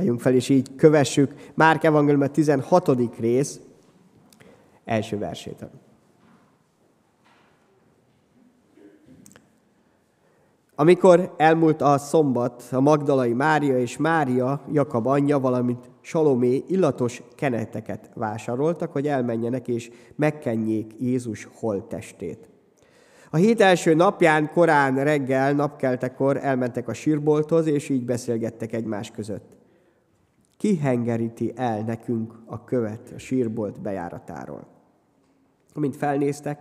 Álljunk fel, és így kövessük Márk Evangélium 16. rész első versét. Amikor elmúlt a szombat, a Magdalai Mária és Mária, Jakab anyja, valamint Salomé illatos keneteket vásároltak, hogy elmenjenek és megkenjék Jézus holttestét. A hét első napján, korán reggel, napkeltekor elmentek a sírbolthoz, és így beszélgettek egymás között. Ki hengeríti el nekünk a követ a sírbolt bejáratáról? Amint felnéztek,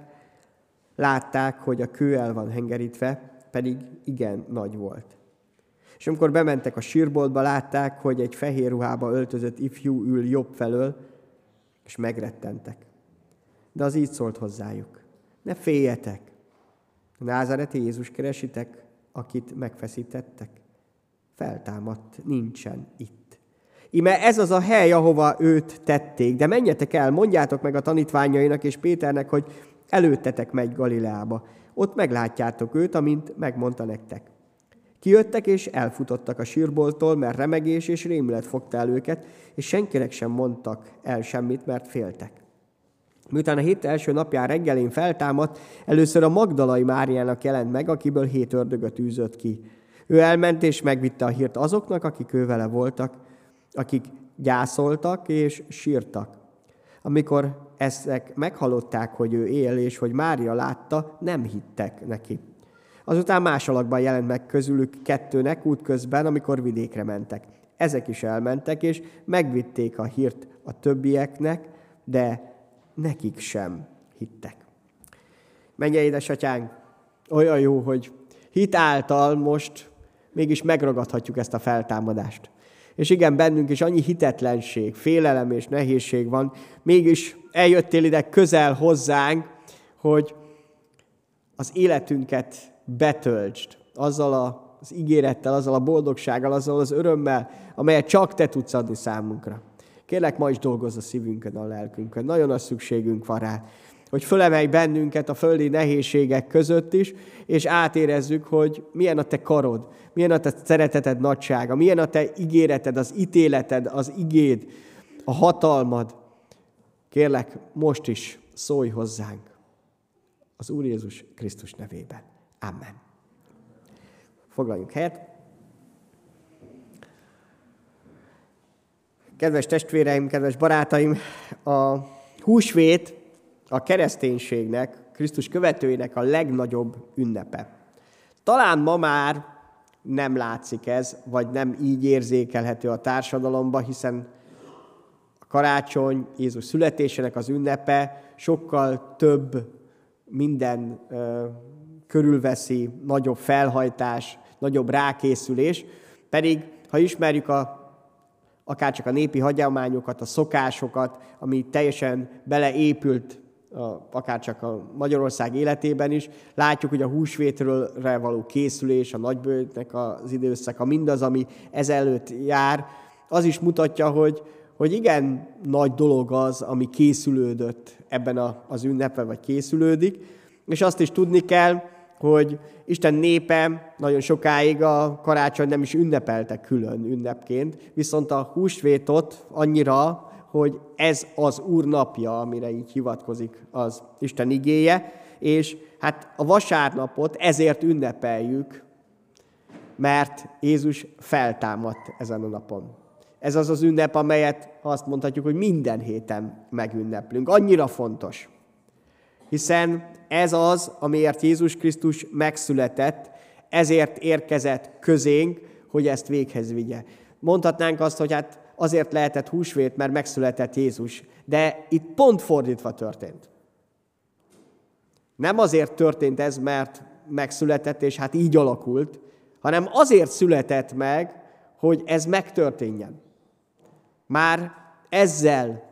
látták, hogy a kő el van hengerítve, pedig igen nagy volt. És amikor bementek a sírboltba, látták, hogy egy fehér ruhába öltözött ifjú ül jobb felől, és megrettentek. De az így szólt hozzájuk. Ne féljetek! A názareti Jézus keresitek, akit megfeszítettek. Feltámadt, nincsen itt. Ime ez az a hely, ahova őt tették, de menjetek el, mondjátok meg a tanítványainak és Péternek, hogy előttetek megy Galileába. Ott meglátjátok őt, amint megmondta nektek. Kijöttek és elfutottak a sírboltól, mert remegés és rémület fogta el őket, és senkinek sem mondtak el semmit, mert féltek. Miután a hét első napján reggelén feltámadt, először a Magdalai Máriának jelent meg, akiből hét ördögöt űzött ki. Ő elment és megvitte a hírt azoknak, akik ő voltak, akik gyászoltak és sírtak. Amikor ezek meghallották, hogy ő él, és hogy Mária látta, nem hittek neki. Azután más alakban jelent meg közülük kettőnek útközben, amikor vidékre mentek. Ezek is elmentek, és megvitték a hírt a többieknek, de nekik sem hittek. Menje, édesatyánk, olyan jó, hogy hit által most mégis megragadhatjuk ezt a feltámadást. És igen, bennünk is annyi hitetlenség, félelem és nehézség van, mégis eljöttél ide közel hozzánk, hogy az életünket betöltsd azzal az ígérettel, azzal a boldogsággal, azzal az örömmel, amelyet csak te tudsz adni számunkra. Kérlek, ma is dolgozz a szívünkön, a lelkünkön. Nagyon nagy szükségünk van rá, hogy fölemelj bennünket a földi nehézségek között is, és átérezzük, hogy milyen a te karod, milyen a te szereteted nagysága, milyen a te ígéreted, az ítéleted, az igéd, a hatalmad. Kérlek, most is szólj hozzánk az Úr Jézus Krisztus nevében. Amen. Foglaljunk helyet. Kedves testvéreim, kedves barátaim, a húsvét a kereszténységnek, Krisztus követőinek a legnagyobb ünnepe. Talán ma már nem látszik ez, vagy nem így érzékelhető a társadalomban, hiszen a karácsony, Jézus születésének az ünnepe sokkal több minden ö, körülveszi, nagyobb felhajtás, nagyobb rákészülés, pedig ha ismerjük a akár csak a népi hagyományokat, a szokásokat, ami teljesen beleépült akár csak a Magyarország életében is. Látjuk, hogy a húsvétről való készülés, a nagybőtnek az időszaka, mindaz, ami ezelőtt jár, az is mutatja, hogy, hogy igen nagy dolog az, ami készülődött ebben a, az ünnepben, vagy készülődik, és azt is tudni kell, hogy Isten népe nagyon sokáig a karácsony nem is ünnepelte külön ünnepként, viszont a húsvétot annyira, hogy ez az Úr napja, amire így hivatkozik az Isten igéje, és hát a vasárnapot ezért ünnepeljük, mert Jézus feltámadt ezen a napon. Ez az az ünnep, amelyet azt mondhatjuk, hogy minden héten megünneplünk. Annyira fontos. Hiszen ez az, amiért Jézus Krisztus megszületett, ezért érkezett közénk, hogy ezt véghez vigye. Mondhatnánk azt, hogy hát azért lehetett húsvét, mert megszületett Jézus, de itt pont fordítva történt. Nem azért történt ez, mert megszületett, és hát így alakult, hanem azért született meg, hogy ez megtörténjen. Már ezzel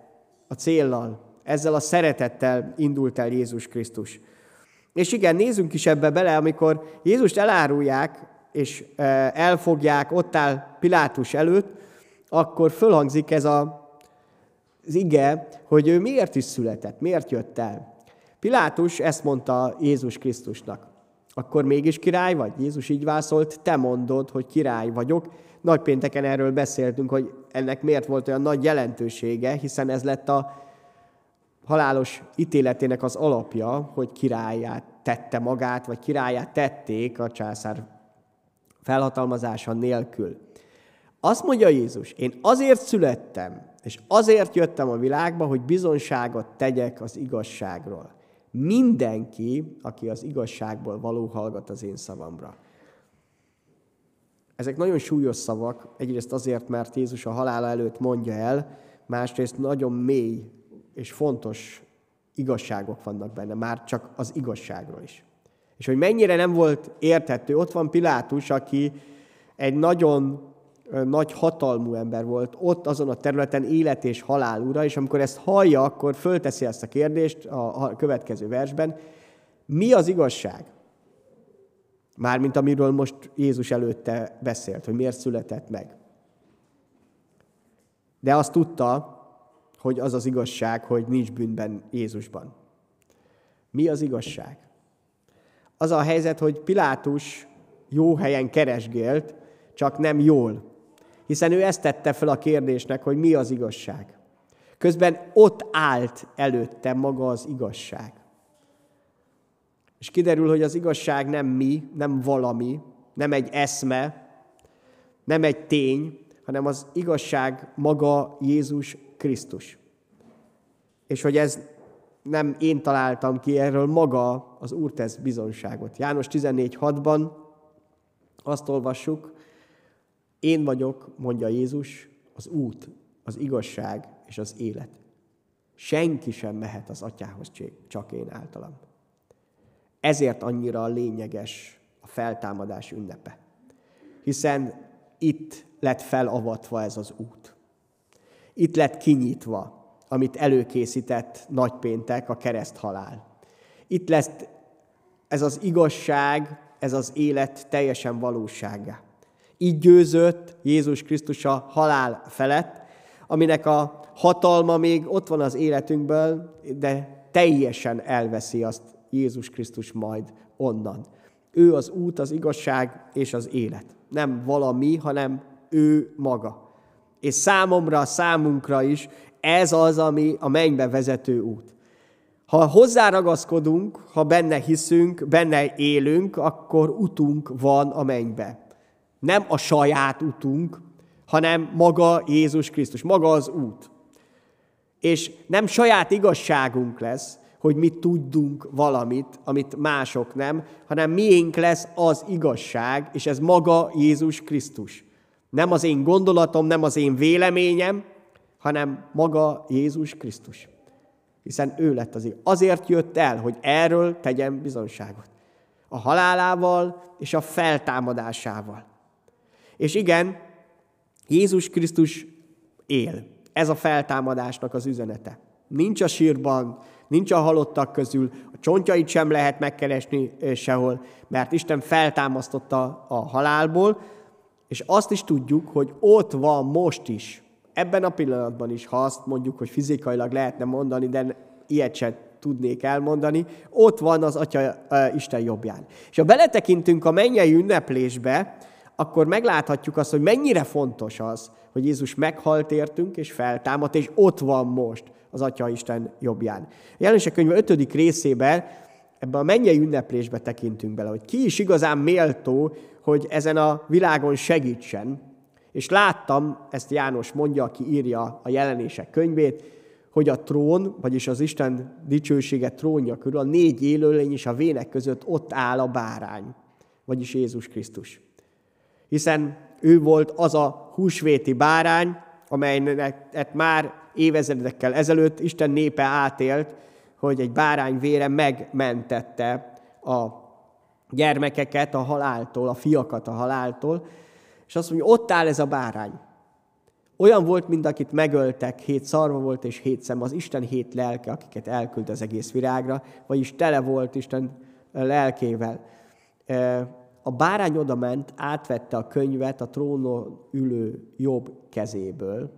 a céllal ezzel a szeretettel indult el Jézus Krisztus. És igen, nézzünk is ebbe bele, amikor Jézust elárulják, és e, elfogják, ott áll Pilátus előtt, akkor fölhangzik ez a, az ige, hogy ő miért is született, miért jött el. Pilátus ezt mondta Jézus Krisztusnak. Akkor mégis király vagy? Jézus így válaszolt, te mondod, hogy király vagyok. nagypénteken erről beszéltünk, hogy ennek miért volt olyan nagy jelentősége, hiszen ez lett a halálos ítéletének az alapja, hogy királyát tette magát, vagy királyát tették a császár felhatalmazása nélkül. Azt mondja Jézus, én azért születtem, és azért jöttem a világba, hogy bizonságot tegyek az igazságról. Mindenki, aki az igazságból való, hallgat az én szavamra. Ezek nagyon súlyos szavak, egyrészt azért, mert Jézus a halála előtt mondja el, másrészt nagyon mély és fontos igazságok vannak benne, már csak az igazságról is. És hogy mennyire nem volt érthető, ott van Pilátus, aki egy nagyon nagy hatalmú ember volt, ott azon a területen élet és halál ura, és amikor ezt hallja, akkor fölteszi ezt a kérdést a következő versben, mi az igazság? Mármint amiről most Jézus előtte beszélt, hogy miért született meg. De azt tudta, hogy az az igazság, hogy nincs bűnben Jézusban. Mi az igazság? Az a helyzet, hogy Pilátus jó helyen keresgélt, csak nem jól. Hiszen ő ezt tette fel a kérdésnek, hogy mi az igazság. Közben ott állt előtte maga az igazság. És kiderül, hogy az igazság nem mi, nem valami, nem egy eszme, nem egy tény, hanem az igazság maga Jézus Krisztus. És hogy ez nem én találtam ki, erről maga az Úr tesz bizonságot. János 14.6-ban azt olvassuk, én vagyok, mondja Jézus, az út, az igazság és az élet. Senki sem mehet az atyához csak én általam. Ezért annyira lényeges a feltámadás ünnepe. Hiszen itt lett felavatva ez az út. Itt lett kinyitva, amit előkészített nagypéntek, a kereszthalál. Itt lesz ez az igazság, ez az élet teljesen valósága. Így győzött Jézus Krisztus a halál felett, aminek a hatalma még ott van az életünkből, de teljesen elveszi azt Jézus Krisztus majd onnan. Ő az út, az igazság és az élet. Nem valami, hanem ő maga. És számomra, számunkra is ez az, ami a mennybe vezető út. Ha hozzáragaszkodunk, ha benne hiszünk, benne élünk, akkor utunk van a mennybe. Nem a saját utunk, hanem maga Jézus Krisztus, maga az út. És nem saját igazságunk lesz, hogy mi tudunk valamit, amit mások nem, hanem miénk lesz az igazság, és ez maga Jézus Krisztus. Nem az én gondolatom, nem az én véleményem, hanem maga Jézus Krisztus. Hiszen ő lett az Azért jött el, hogy erről tegyen bizonságot. A halálával és a feltámadásával. És igen, Jézus Krisztus él. Ez a feltámadásnak az üzenete. Nincs a sírban, nincs a halottak közül, a csontjait sem lehet megkeresni sehol, mert Isten feltámasztotta a halálból, és azt is tudjuk, hogy ott van most is, ebben a pillanatban is, ha azt mondjuk, hogy fizikailag lehetne mondani, de ilyet sem tudnék elmondani, ott van az Atya uh, Isten jobbján. És ha beletekintünk a mennyei ünneplésbe, akkor megláthatjuk azt, hogy mennyire fontos az, hogy Jézus meghalt értünk, és feltámadt, és ott van most az Atya Isten jobbján. A jelenések könyve 5. részében ebben a mennyei ünneplésbe tekintünk bele, hogy ki is igazán méltó, hogy ezen a világon segítsen. És láttam, ezt János mondja, aki írja a jelenések könyvét, hogy a trón, vagyis az Isten dicsősége trónja körül a négy élőlény és a vének között ott áll a bárány, vagyis Jézus Krisztus. Hiszen ő volt az a húsvéti bárány, amelynek már évezredekkel ezelőtt Isten népe átélt, hogy egy bárány vére megmentette a gyermekeket a haláltól, a fiakat a haláltól, és azt mondja, ott áll ez a bárány. Olyan volt, mint akit megöltek, hét szarva volt és hét szem, az Isten hét lelke, akiket elküld az egész virágra, vagyis tele volt Isten lelkével. A bárány oda ment, átvette a könyvet a trónon ülő jobb kezéből,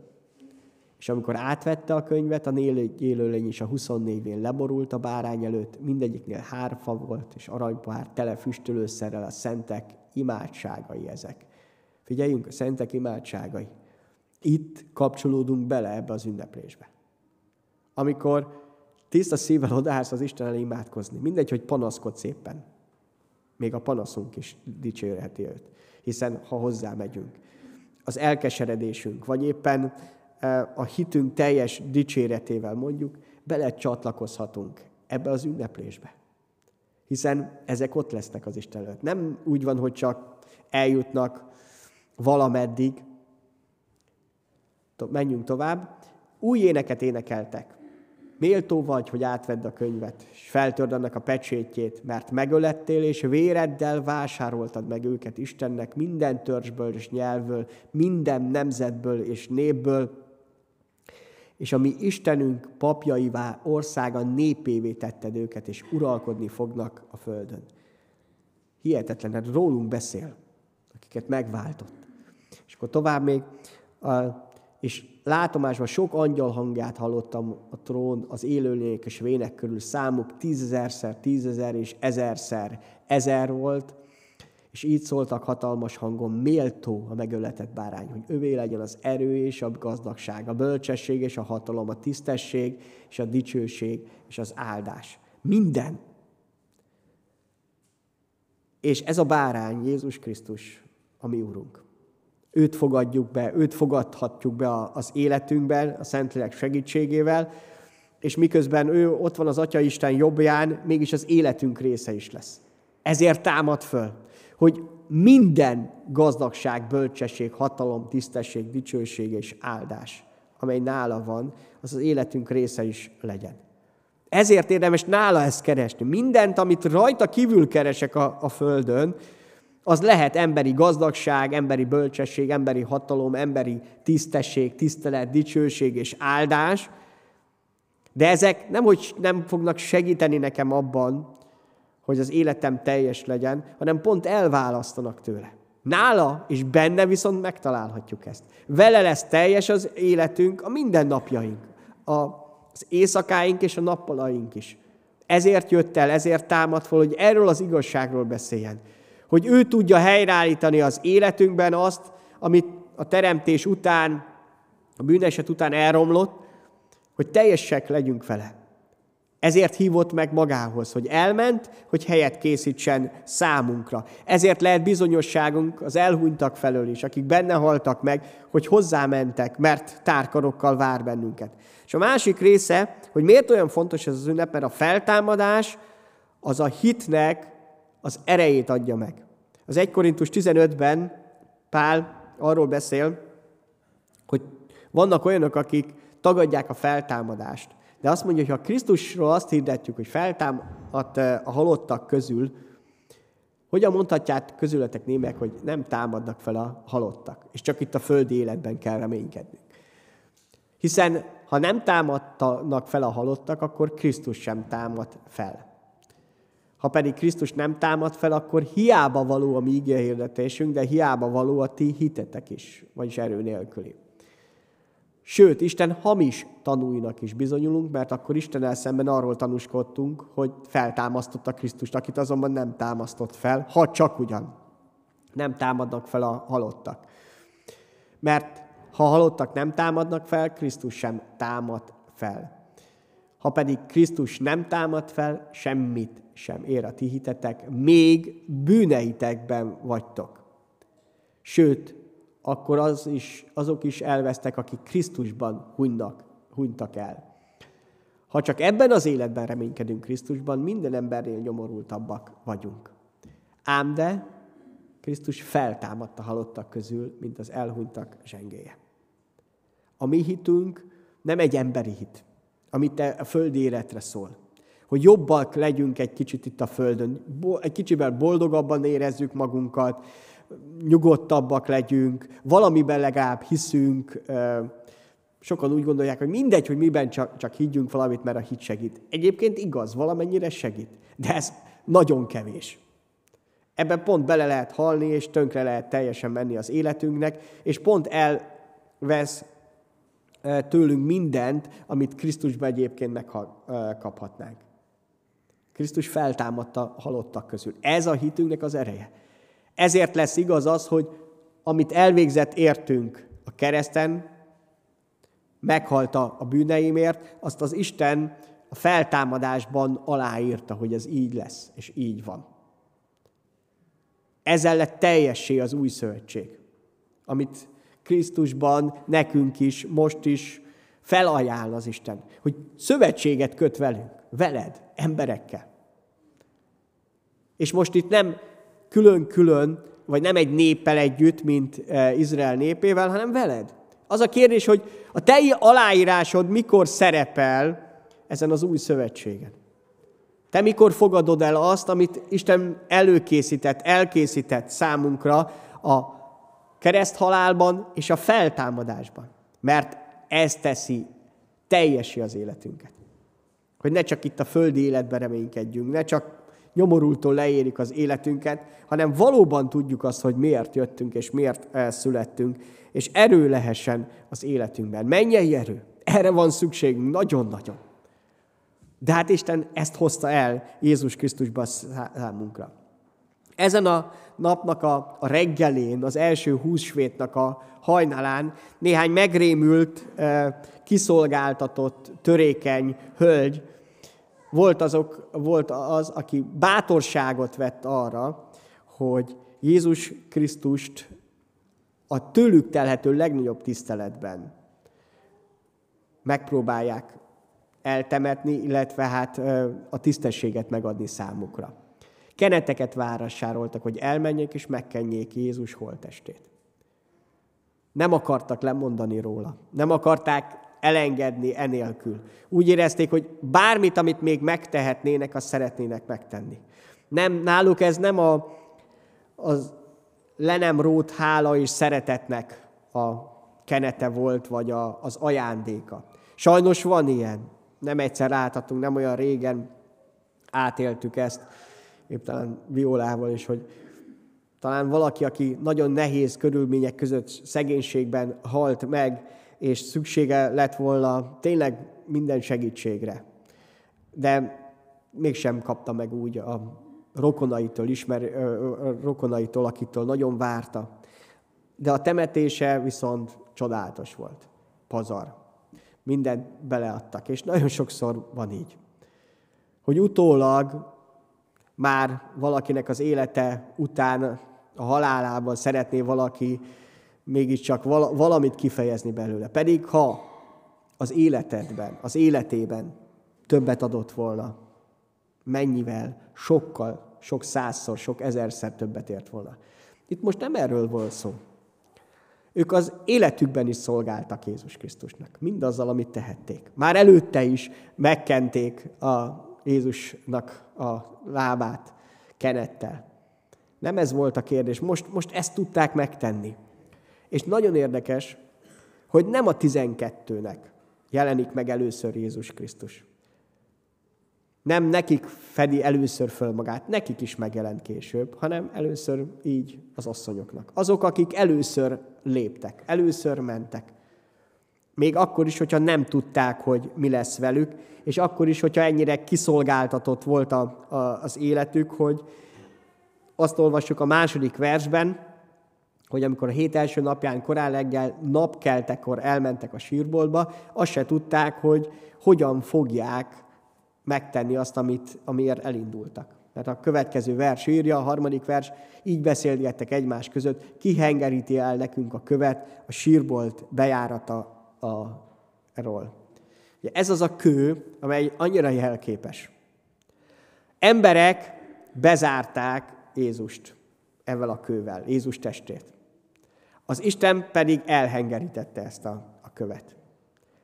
és amikor átvette a könyvet, a élőlény is a 24 én leborult a bárány előtt, mindegyiknél hárfa volt, és aranypár tele füstölőszerrel a szentek imádságai ezek. Figyeljünk, a szentek imádságai. Itt kapcsolódunk bele ebbe az ünneplésbe. Amikor tiszta szívvel odaállsz az Isten elé imádkozni, mindegy, hogy panaszkod szépen. Még a panaszunk is dicsérheti őt, hiszen ha hozzá megyünk. Az elkeseredésünk, vagy éppen e, a hitünk teljes dicséretével mondjuk, bele csatlakozhatunk ebbe az ünneplésbe. Hiszen ezek ott lesznek az Isten előtt. Nem úgy van, hogy csak eljutnak valameddig. Menjünk tovább. Új éneket énekeltek. Méltó vagy, hogy átvedd a könyvet, és feltörd annak a pecsétjét, mert megölettél, és véreddel vásároltad meg őket Istennek minden törzsből és nyelvből, minden nemzetből és népből, és ami Istenünk papjaivá, országa népévé tetted őket, és uralkodni fognak a földön. Hihetetlen, hát rólunk beszél, akiket megváltott. És akkor tovább még, a, és látomásban sok angyal hangját hallottam a trón, az élőlények és vének körül, számuk tízezerszer, tízezer és ezerszer ezer volt, és így szóltak hatalmas hangon, méltó a megöletett bárány, hogy övé legyen az erő és a gazdagság, a bölcsesség és a hatalom, a tisztesség és a dicsőség és az áldás. Minden. És ez a bárány, Jézus Krisztus, a mi Úrunk. Őt fogadjuk be, őt fogadhatjuk be az életünkben, a Szentlélek segítségével, és miközben ő ott van az Atya Isten jobbján, mégis az életünk része is lesz. Ezért támad föl hogy minden gazdagság, bölcsesség, hatalom, tisztesség, dicsőség és áldás, amely nála van, az az életünk része is legyen. Ezért érdemes nála ezt keresni. Mindent, amit rajta kívül keresek a, a Földön, az lehet emberi gazdagság, emberi bölcsesség, emberi hatalom, emberi tisztesség, tisztelet, dicsőség és áldás, de ezek nem, hogy nem fognak segíteni nekem abban, hogy az életem teljes legyen, hanem pont elválasztanak tőle. Nála és benne viszont megtalálhatjuk ezt. Vele lesz teljes az életünk, a mindennapjaink, az éjszakáink és a nappalaink is. Ezért jött el, ezért támad fel, hogy erről az igazságról beszéljen. Hogy ő tudja helyreállítani az életünkben azt, amit a teremtés után, a bűneset után elromlott, hogy teljesek legyünk vele. Ezért hívott meg magához, hogy elment, hogy helyet készítsen számunkra. Ezért lehet bizonyosságunk az elhunytak felől is, akik benne haltak meg, hogy hozzámentek, mert tárkarokkal vár bennünket. És a másik része, hogy miért olyan fontos ez az ünnep, mert a feltámadás az a hitnek az erejét adja meg. Az 1 Korintus 15-ben Pál arról beszél, hogy vannak olyanok, akik tagadják a feltámadást. De azt mondja, hogy ha Krisztusról azt hirdetjük, hogy feltámadt a halottak közül, hogyan mondhatják közületek némek, hogy nem támadnak fel a halottak, és csak itt a földi életben kell reménykedni. Hiszen ha nem támadtak fel a halottak, akkor Krisztus sem támad fel. Ha pedig Krisztus nem támad fel, akkor hiába való a mi hirdetésünk, de hiába való a ti hitetek is, vagyis erő nélküli. Sőt, Isten hamis tanúinak is bizonyulunk, mert akkor Isten szemben arról tanúskodtunk, hogy feltámasztotta Krisztust, akit azonban nem támasztott fel, ha csak ugyan nem támadnak fel a halottak. Mert ha halottak nem támadnak fel, Krisztus sem támad fel. Ha pedig Krisztus nem támad fel, semmit sem ér a ti hitetek, még bűneitekben vagytok. Sőt, akkor az is, azok is elvesztek, akik Krisztusban hunynak, hunytak el. Ha csak ebben az életben reménykedünk Krisztusban, minden embernél nyomorultabbak vagyunk. Ám de Krisztus feltámadt a halottak közül, mint az elhunytak zsengéje. A mi hitünk nem egy emberi hit, amit a földi életre szól. Hogy jobbak legyünk egy kicsit itt a földön, egy kicsivel boldogabban érezzük magunkat, nyugodtabbak legyünk, valamiben legalább hiszünk. Sokan úgy gondolják, hogy mindegy, hogy miben csak, csak higgyünk valamit, mert a hit segít. Egyébként igaz, valamennyire segít, de ez nagyon kevés. Ebben pont bele lehet halni, és tönkre lehet teljesen menni az életünknek, és pont elvesz tőlünk mindent, amit Krisztusban egyébként megkaphatnánk. Krisztus feltámadta halottak közül. Ez a hitünknek az ereje. Ezért lesz igaz az, hogy amit elvégzett értünk a kereszten, meghalta a bűneimért, azt az Isten a feltámadásban aláírta, hogy ez így lesz, és így van. Ezzel lett teljessé az új szövetség, amit Krisztusban nekünk is, most is felajánl az Isten, hogy szövetséget köt velünk, veled, emberekkel. És most itt nem külön-külön, vagy nem egy néppel együtt, mint eh, Izrael népével, hanem veled. Az a kérdés, hogy a te aláírásod mikor szerepel ezen az új szövetségen. Te mikor fogadod el azt, amit Isten előkészített, elkészített számunkra a kereszthalálban és a feltámadásban. Mert ez teszi teljesi az életünket. Hogy ne csak itt a földi életben reménykedjünk, ne csak nyomorultól leérik az életünket, hanem valóban tudjuk azt, hogy miért jöttünk és miért születtünk, és erő lehessen az életünkben. Mennyei erő. Erre van szükségünk, nagyon-nagyon. De hát Isten ezt hozta el Jézus Krisztusba számunkra. Ezen a napnak a, a reggelén, az első húsvétnak a hajnalán néhány megrémült, kiszolgáltatott, törékeny hölgy volt, azok, volt az, aki bátorságot vett arra, hogy Jézus Krisztust a tőlük telhető legnagyobb tiszteletben megpróbálják eltemetni, illetve hát a tisztességet megadni számukra. Keneteket várasároltak, hogy elmenjék és megkenjék Jézus holtestét. Nem akartak lemondani róla. Nem akarták elengedni enélkül. Úgy érezték, hogy bármit, amit még megtehetnének, azt szeretnének megtenni. Nem, náluk ez nem a, az le nem rót hála és szeretetnek a kenete volt, vagy a, az ajándéka. Sajnos van ilyen. Nem egyszer láthatunk, nem olyan régen átéltük ezt, épp talán Violával is, hogy talán valaki, aki nagyon nehéz körülmények között szegénységben halt meg, és szüksége lett volna tényleg minden segítségre. De mégsem kapta meg úgy a rokonaitól, ismer, rokonaitól, akitől nagyon várta. De a temetése viszont csodálatos volt. Pazar. Mindent beleadtak, és nagyon sokszor van így. Hogy utólag már valakinek az élete után, a halálában szeretné valaki mégiscsak valamit kifejezni belőle. Pedig ha az életedben, az életében többet adott volna, mennyivel, sokkal, sok százszor, sok ezerszer többet ért volna. Itt most nem erről volt szó. Ők az életükben is szolgáltak Jézus Krisztusnak, mindazzal, amit tehették. Már előtte is megkenték a Jézusnak a lábát kenettel. Nem ez volt a kérdés, most, most ezt tudták megtenni. És nagyon érdekes, hogy nem a tizenkettőnek jelenik meg először Jézus Krisztus. Nem nekik fedi először föl magát, nekik is megjelent később, hanem először így az asszonyoknak. Azok, akik először léptek, először mentek. Még akkor is, hogyha nem tudták, hogy mi lesz velük, és akkor is, hogyha ennyire kiszolgáltatott volt a, a, az életük, hogy azt olvassuk a második versben, hogy amikor a hét első napján korán reggel napkeltekor elmentek a sírboltba, azt se tudták, hogy hogyan fogják megtenni azt, amit, amiért elindultak. Tehát a következő vers írja, a harmadik vers, így beszélgettek egymás között, ki hengeríti el nekünk a követ, a sírbolt bejárata a, erről. Ugye ez az a kő, amely annyira jelképes. Emberek bezárták Jézust ezzel a kővel, Jézus testét. Az Isten pedig elhengerítette ezt a, a követ.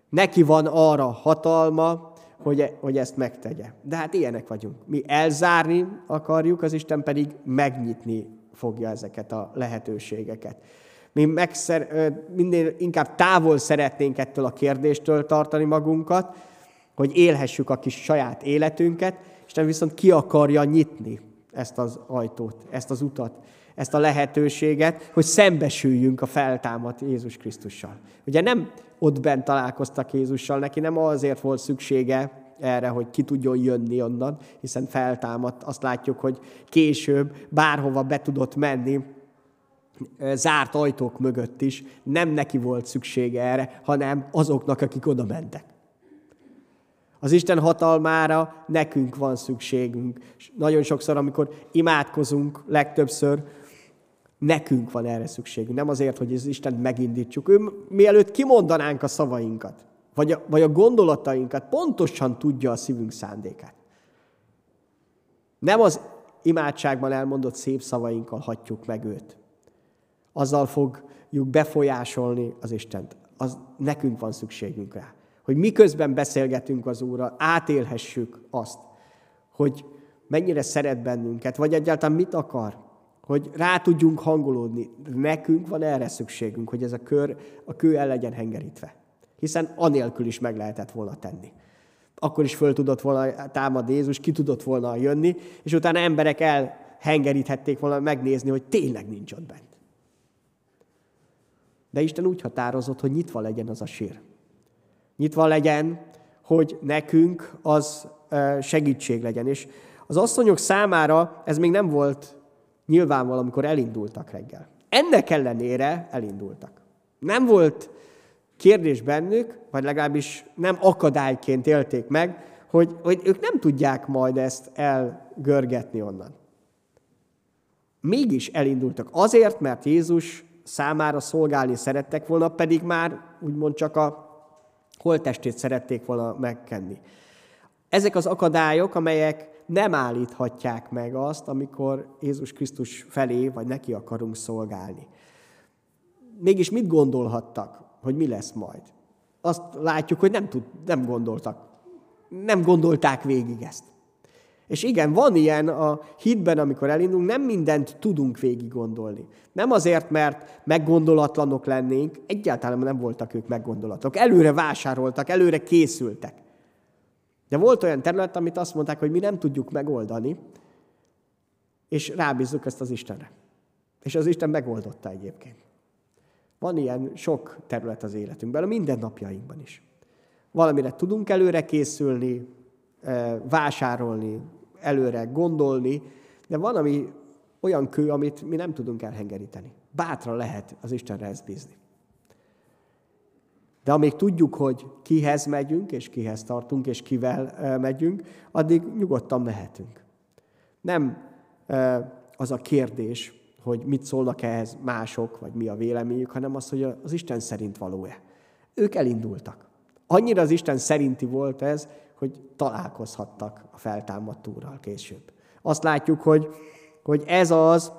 Neki van arra hatalma, hogy, hogy ezt megtegye. De hát ilyenek vagyunk. Mi elzárni akarjuk, az Isten pedig megnyitni fogja ezeket a lehetőségeket. Mi megszer, minél inkább távol szeretnénk ettől a kérdéstől tartani magunkat, hogy élhessük a kis saját életünket, Isten viszont ki akarja nyitni ezt az ajtót, ezt az utat, ezt a lehetőséget, hogy szembesüljünk a feltámadt Jézus Krisztussal. Ugye nem ott bent találkoztak Jézussal, neki nem azért volt szüksége erre, hogy ki tudjon jönni onnan, hiszen feltámadt. Azt látjuk, hogy később bárhova be tudott menni, zárt ajtók mögött is nem neki volt szüksége erre, hanem azoknak, akik oda mentek. Az Isten hatalmára nekünk van szükségünk. És nagyon sokszor, amikor imádkozunk, legtöbbször nekünk van erre szükségünk. Nem azért, hogy az Isten megindítsuk. Ő mielőtt kimondanánk a szavainkat, vagy a, vagy a gondolatainkat, pontosan tudja a szívünk szándékát. Nem az imádságban elmondott szép szavainkkal hatjuk meg őt. Azzal fogjuk befolyásolni az Istent. Az nekünk van szükségünk rá. Hogy miközben beszélgetünk az Úrral, átélhessük azt, hogy mennyire szeret bennünket, vagy egyáltalán mit akar, hogy rá tudjunk hangolódni. Nekünk van erre szükségünk, hogy ez a kör, a kő el legyen hengerítve. Hiszen anélkül is meg lehetett volna tenni akkor is föl tudott volna támadni Jézus, ki tudott volna jönni, és utána emberek elhengeríthették volna megnézni, hogy tényleg nincs ott bent. De Isten úgy határozott, hogy nyitva legyen az a sír. Nyitva legyen, hogy nekünk az segítség legyen. És az asszonyok számára ez még nem volt nyilvánvaló, amikor elindultak reggel. Ennek ellenére elindultak. Nem volt kérdés bennük, vagy legalábbis nem akadályként élték meg, hogy, hogy ők nem tudják majd ezt elgörgetni onnan. Mégis elindultak azért, mert Jézus számára szolgálni szerettek volna, pedig már úgymond csak a holtestét szerették volna megkenni. Ezek az akadályok, amelyek nem állíthatják meg azt, amikor Jézus Krisztus felé vagy neki akarunk szolgálni. Mégis mit gondolhattak? hogy mi lesz majd. Azt látjuk, hogy nem, tud, nem gondoltak. Nem gondolták végig ezt. És igen, van ilyen a hitben, amikor elindulunk, nem mindent tudunk végig gondolni. Nem azért, mert meggondolatlanok lennénk, egyáltalán nem voltak ők meggondolatok. Előre vásároltak, előre készültek. De volt olyan terület, amit azt mondták, hogy mi nem tudjuk megoldani, és rábízzuk ezt az Istenre. És az Isten megoldotta egyébként. Van ilyen sok terület az életünkben, a mindennapjainkban is. Valamire tudunk előre készülni, eh, vásárolni, előre gondolni, de van, ami olyan kő, amit mi nem tudunk elhengeríteni. Bátran lehet az Istenre ezt bízni. De amíg tudjuk, hogy kihez megyünk, és kihez tartunk, és kivel megyünk, addig nyugodtan mehetünk. Nem az a kérdés, hogy mit szólnak ehhez mások, vagy mi a véleményük, hanem az, hogy az Isten szerint való-e. Ők elindultak. Annyira az Isten szerinti volt ez, hogy találkozhattak a feltámadt úrral később. Azt látjuk, hogy, hogy ez az,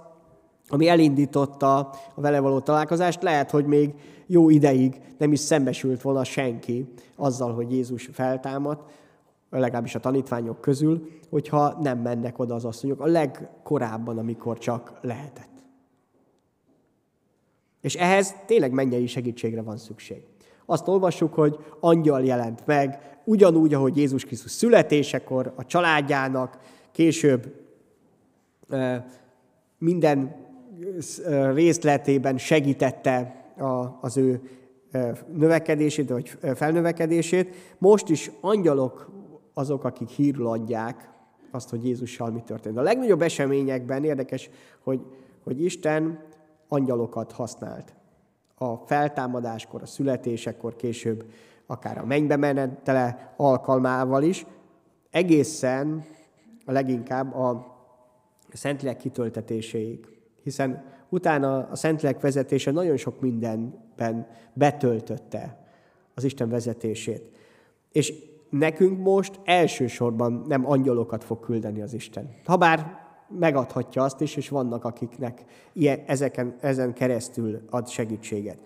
ami elindította a vele való találkozást, lehet, hogy még jó ideig nem is szembesült volna senki azzal, hogy Jézus feltámadt, legalábbis a tanítványok közül, hogyha nem mennek oda az asszonyok a legkorábban, amikor csak lehetett. És ehhez tényleg mennyei segítségre van szükség. Azt olvassuk, hogy angyal jelent meg, ugyanúgy, ahogy Jézus Krisztus születésekor a családjának, később minden részletében segítette az ő növekedését, vagy felnövekedését. Most is angyalok azok, akik hírül adják azt, hogy Jézussal mi történt. A legnagyobb eseményekben érdekes, hogy, hogy Isten angyalokat használt. A feltámadáskor, a születésekor, később akár a mennybe menetele alkalmával is, egészen a leginkább a Szentlélek kitöltetéséig. Hiszen utána a Szentlélek vezetése nagyon sok mindenben betöltötte az Isten vezetését. És nekünk most elsősorban nem angyalokat fog küldeni az Isten. Habár megadhatja azt is, és vannak, akiknek ilyen, ezeken, ezen keresztül ad segítséget.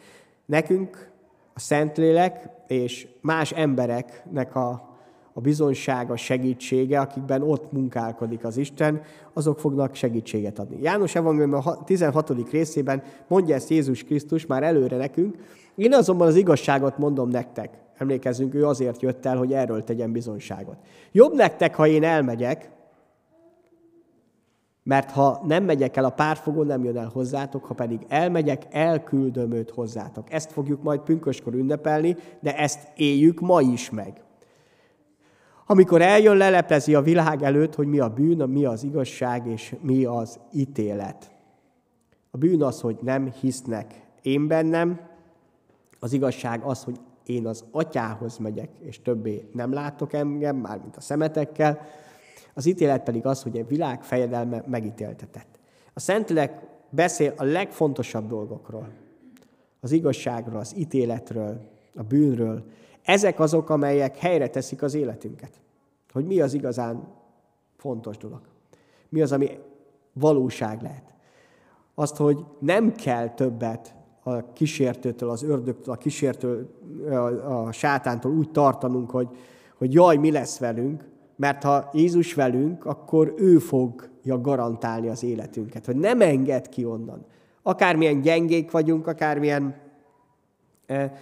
Nekünk a Szentlélek és más embereknek a, a bizonysága, segítsége, akikben ott munkálkodik az Isten, azok fognak segítséget adni. János Evangélium a 16. részében mondja ezt Jézus Krisztus már előre nekünk, én azonban az igazságot mondom nektek. Emlékezzünk, ő azért jött el, hogy erről tegyen bizonyságot. Jobb nektek, ha én elmegyek, mert ha nem megyek el, a párfogó nem jön el hozzátok, ha pedig elmegyek, elküldöm őt hozzátok. Ezt fogjuk majd pünköskor ünnepelni, de ezt éljük ma is meg. Amikor eljön, leleplezi a világ előtt, hogy mi a bűn, mi az igazság és mi az ítélet. A bűn az, hogy nem hisznek én bennem, az igazság az, hogy én az atyához megyek, és többé nem látok engem, mármint a szemetekkel. Az ítélet pedig az, hogy a világ fejedelme megítéltetett. A Szentlélek beszél a legfontosabb dolgokról. Az igazságról, az ítéletről, a bűnről. Ezek azok, amelyek helyre teszik az életünket. Hogy mi az igazán fontos dolog. Mi az, ami valóság lehet. Azt, hogy nem kell többet a kísértőtől, az ördögtől, a kísértő, a, a sátántól úgy tartanunk, hogy, hogy jaj, mi lesz velünk, mert ha Jézus velünk, akkor ő fogja garantálni az életünket, hogy nem enged ki onnan. Akármilyen gyengék vagyunk, akármilyen eh,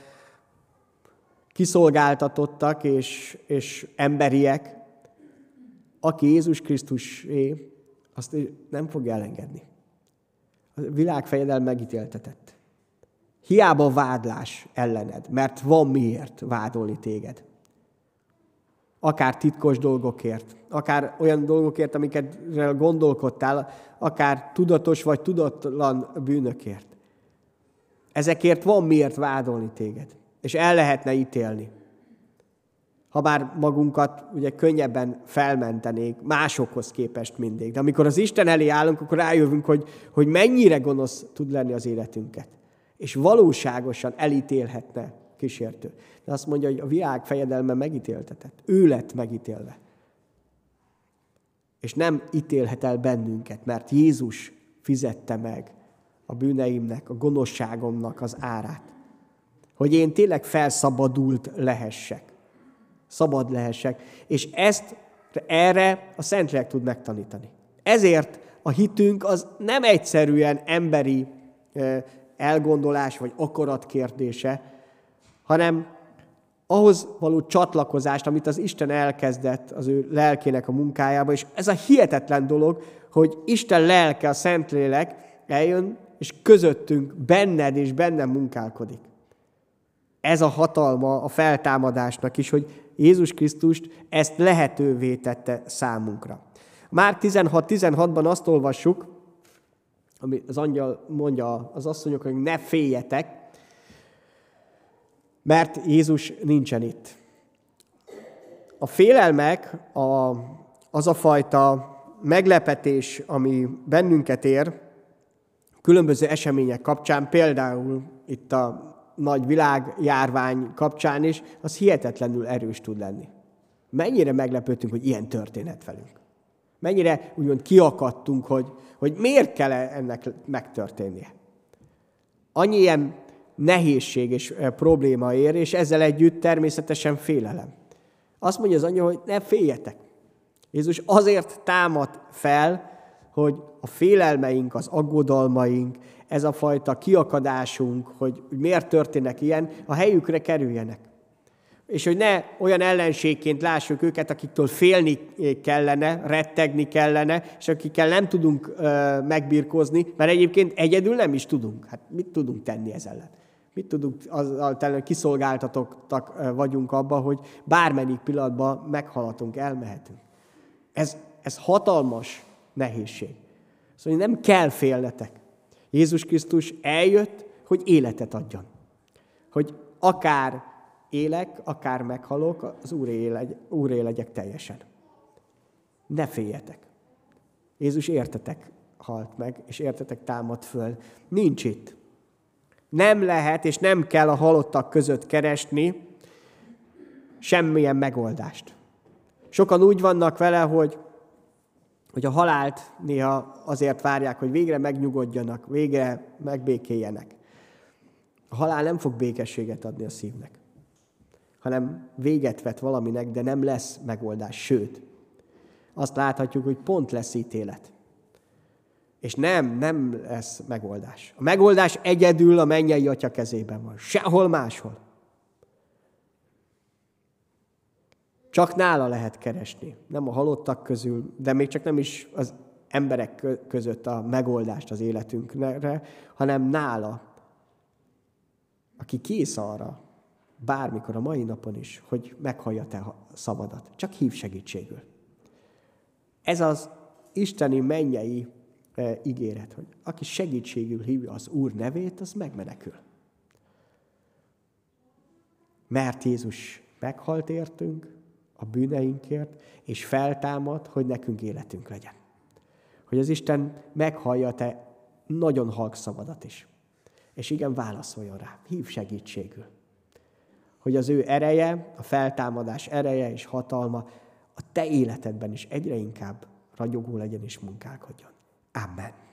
kiszolgáltatottak és, és emberiek, aki Jézus Krisztusé, azt nem fog elengedni. A világ fejedel megítéltetett. Hiába vádlás ellened, mert van miért vádolni téged. Akár titkos dolgokért, akár olyan dolgokért, amiket gondolkodtál, akár tudatos vagy tudatlan bűnökért. Ezekért van miért vádolni téged, és el lehetne ítélni. Ha bár magunkat ugye könnyebben felmentenék másokhoz képest mindig. De amikor az Isten elé állunk, akkor rájövünk, hogy, hogy mennyire gonosz tud lenni az életünket és valóságosan elítélhetne kísértő. De azt mondja, hogy a világ fejedelme megítéltetett. Ő lett megítélve. És nem ítélhet el bennünket, mert Jézus fizette meg a bűneimnek, a gonoszságomnak az árát. Hogy én tényleg felszabadult lehessek. Szabad lehessek. És ezt erre a Szentlélek tud megtanítani. Ezért a hitünk az nem egyszerűen emberi eh, elgondolás vagy akarat kérdése, hanem ahhoz való csatlakozást, amit az Isten elkezdett az ő lelkének a munkájába, és ez a hihetetlen dolog, hogy Isten lelke, a Szentlélek eljön, és közöttünk, benned és bennem munkálkodik. Ez a hatalma a feltámadásnak is, hogy Jézus Krisztust ezt lehetővé tette számunkra. Már 16-16-ban azt olvassuk, ami az angyal mondja az asszonyok, hogy ne féljetek, mert Jézus nincsen itt. A félelmek, a, az a fajta meglepetés, ami bennünket ér, különböző események kapcsán, például itt a nagy világjárvány kapcsán is, az hihetetlenül erős tud lenni. Mennyire meglepődtünk, hogy ilyen történet velünk. Mennyire úgymond kiakadtunk, hogy, hogy miért kell ennek megtörténnie. Annyi ilyen nehézség és probléma ér, és ezzel együtt természetesen félelem. Azt mondja az anya, hogy ne féljetek. Jézus azért támad fel, hogy a félelmeink, az aggodalmaink, ez a fajta kiakadásunk, hogy miért történnek ilyen, a helyükre kerüljenek és hogy ne olyan ellenségként lássuk őket, akiktől félni kellene, rettegni kellene, és akikkel nem tudunk ö, megbirkózni, mert egyébként egyedül nem is tudunk. Hát mit tudunk tenni ezzel ellen? Mit tudunk, azzal kiszolgáltatottak vagyunk abba, hogy bármelyik pillanatban meghalatunk, elmehetünk. Ez, ez hatalmas nehézség. Szóval nem kell félnetek. Jézus Krisztus eljött, hogy életet adjon. Hogy akár élek, akár meghalok, az Úré, legy, Úré legyek teljesen. Ne féljetek. Jézus értetek halt meg, és értetek támad föl. Nincs itt. Nem lehet, és nem kell a halottak között keresni semmilyen megoldást. Sokan úgy vannak vele, hogy, hogy a halált néha azért várják, hogy végre megnyugodjanak, végre megbékéljenek. A halál nem fog békességet adni a szívnek hanem véget vet valaminek, de nem lesz megoldás. Sőt, azt láthatjuk, hogy pont lesz ítélet. És nem, nem lesz megoldás. A megoldás egyedül a mennyei atya kezében van. Sehol máshol. Csak nála lehet keresni. Nem a halottak közül, de még csak nem is az emberek között a megoldást az életünkre, hanem nála, aki kész arra, bármikor, a mai napon is, hogy meghallja te szavadat. Csak hív segítségül. Ez az isteni mennyei e, ígéret, hogy aki segítségül hívja az Úr nevét, az megmenekül. Mert Jézus meghalt értünk, a bűneinkért, és feltámad, hogy nekünk életünk legyen. Hogy az Isten meghallja te nagyon halk szavadat is. És igen, válaszoljon rá, hív segítségül. Hogy az ő ereje, a feltámadás ereje és hatalma a te életedben is egyre inkább ragyogó legyen és munkálkodjon. Amen.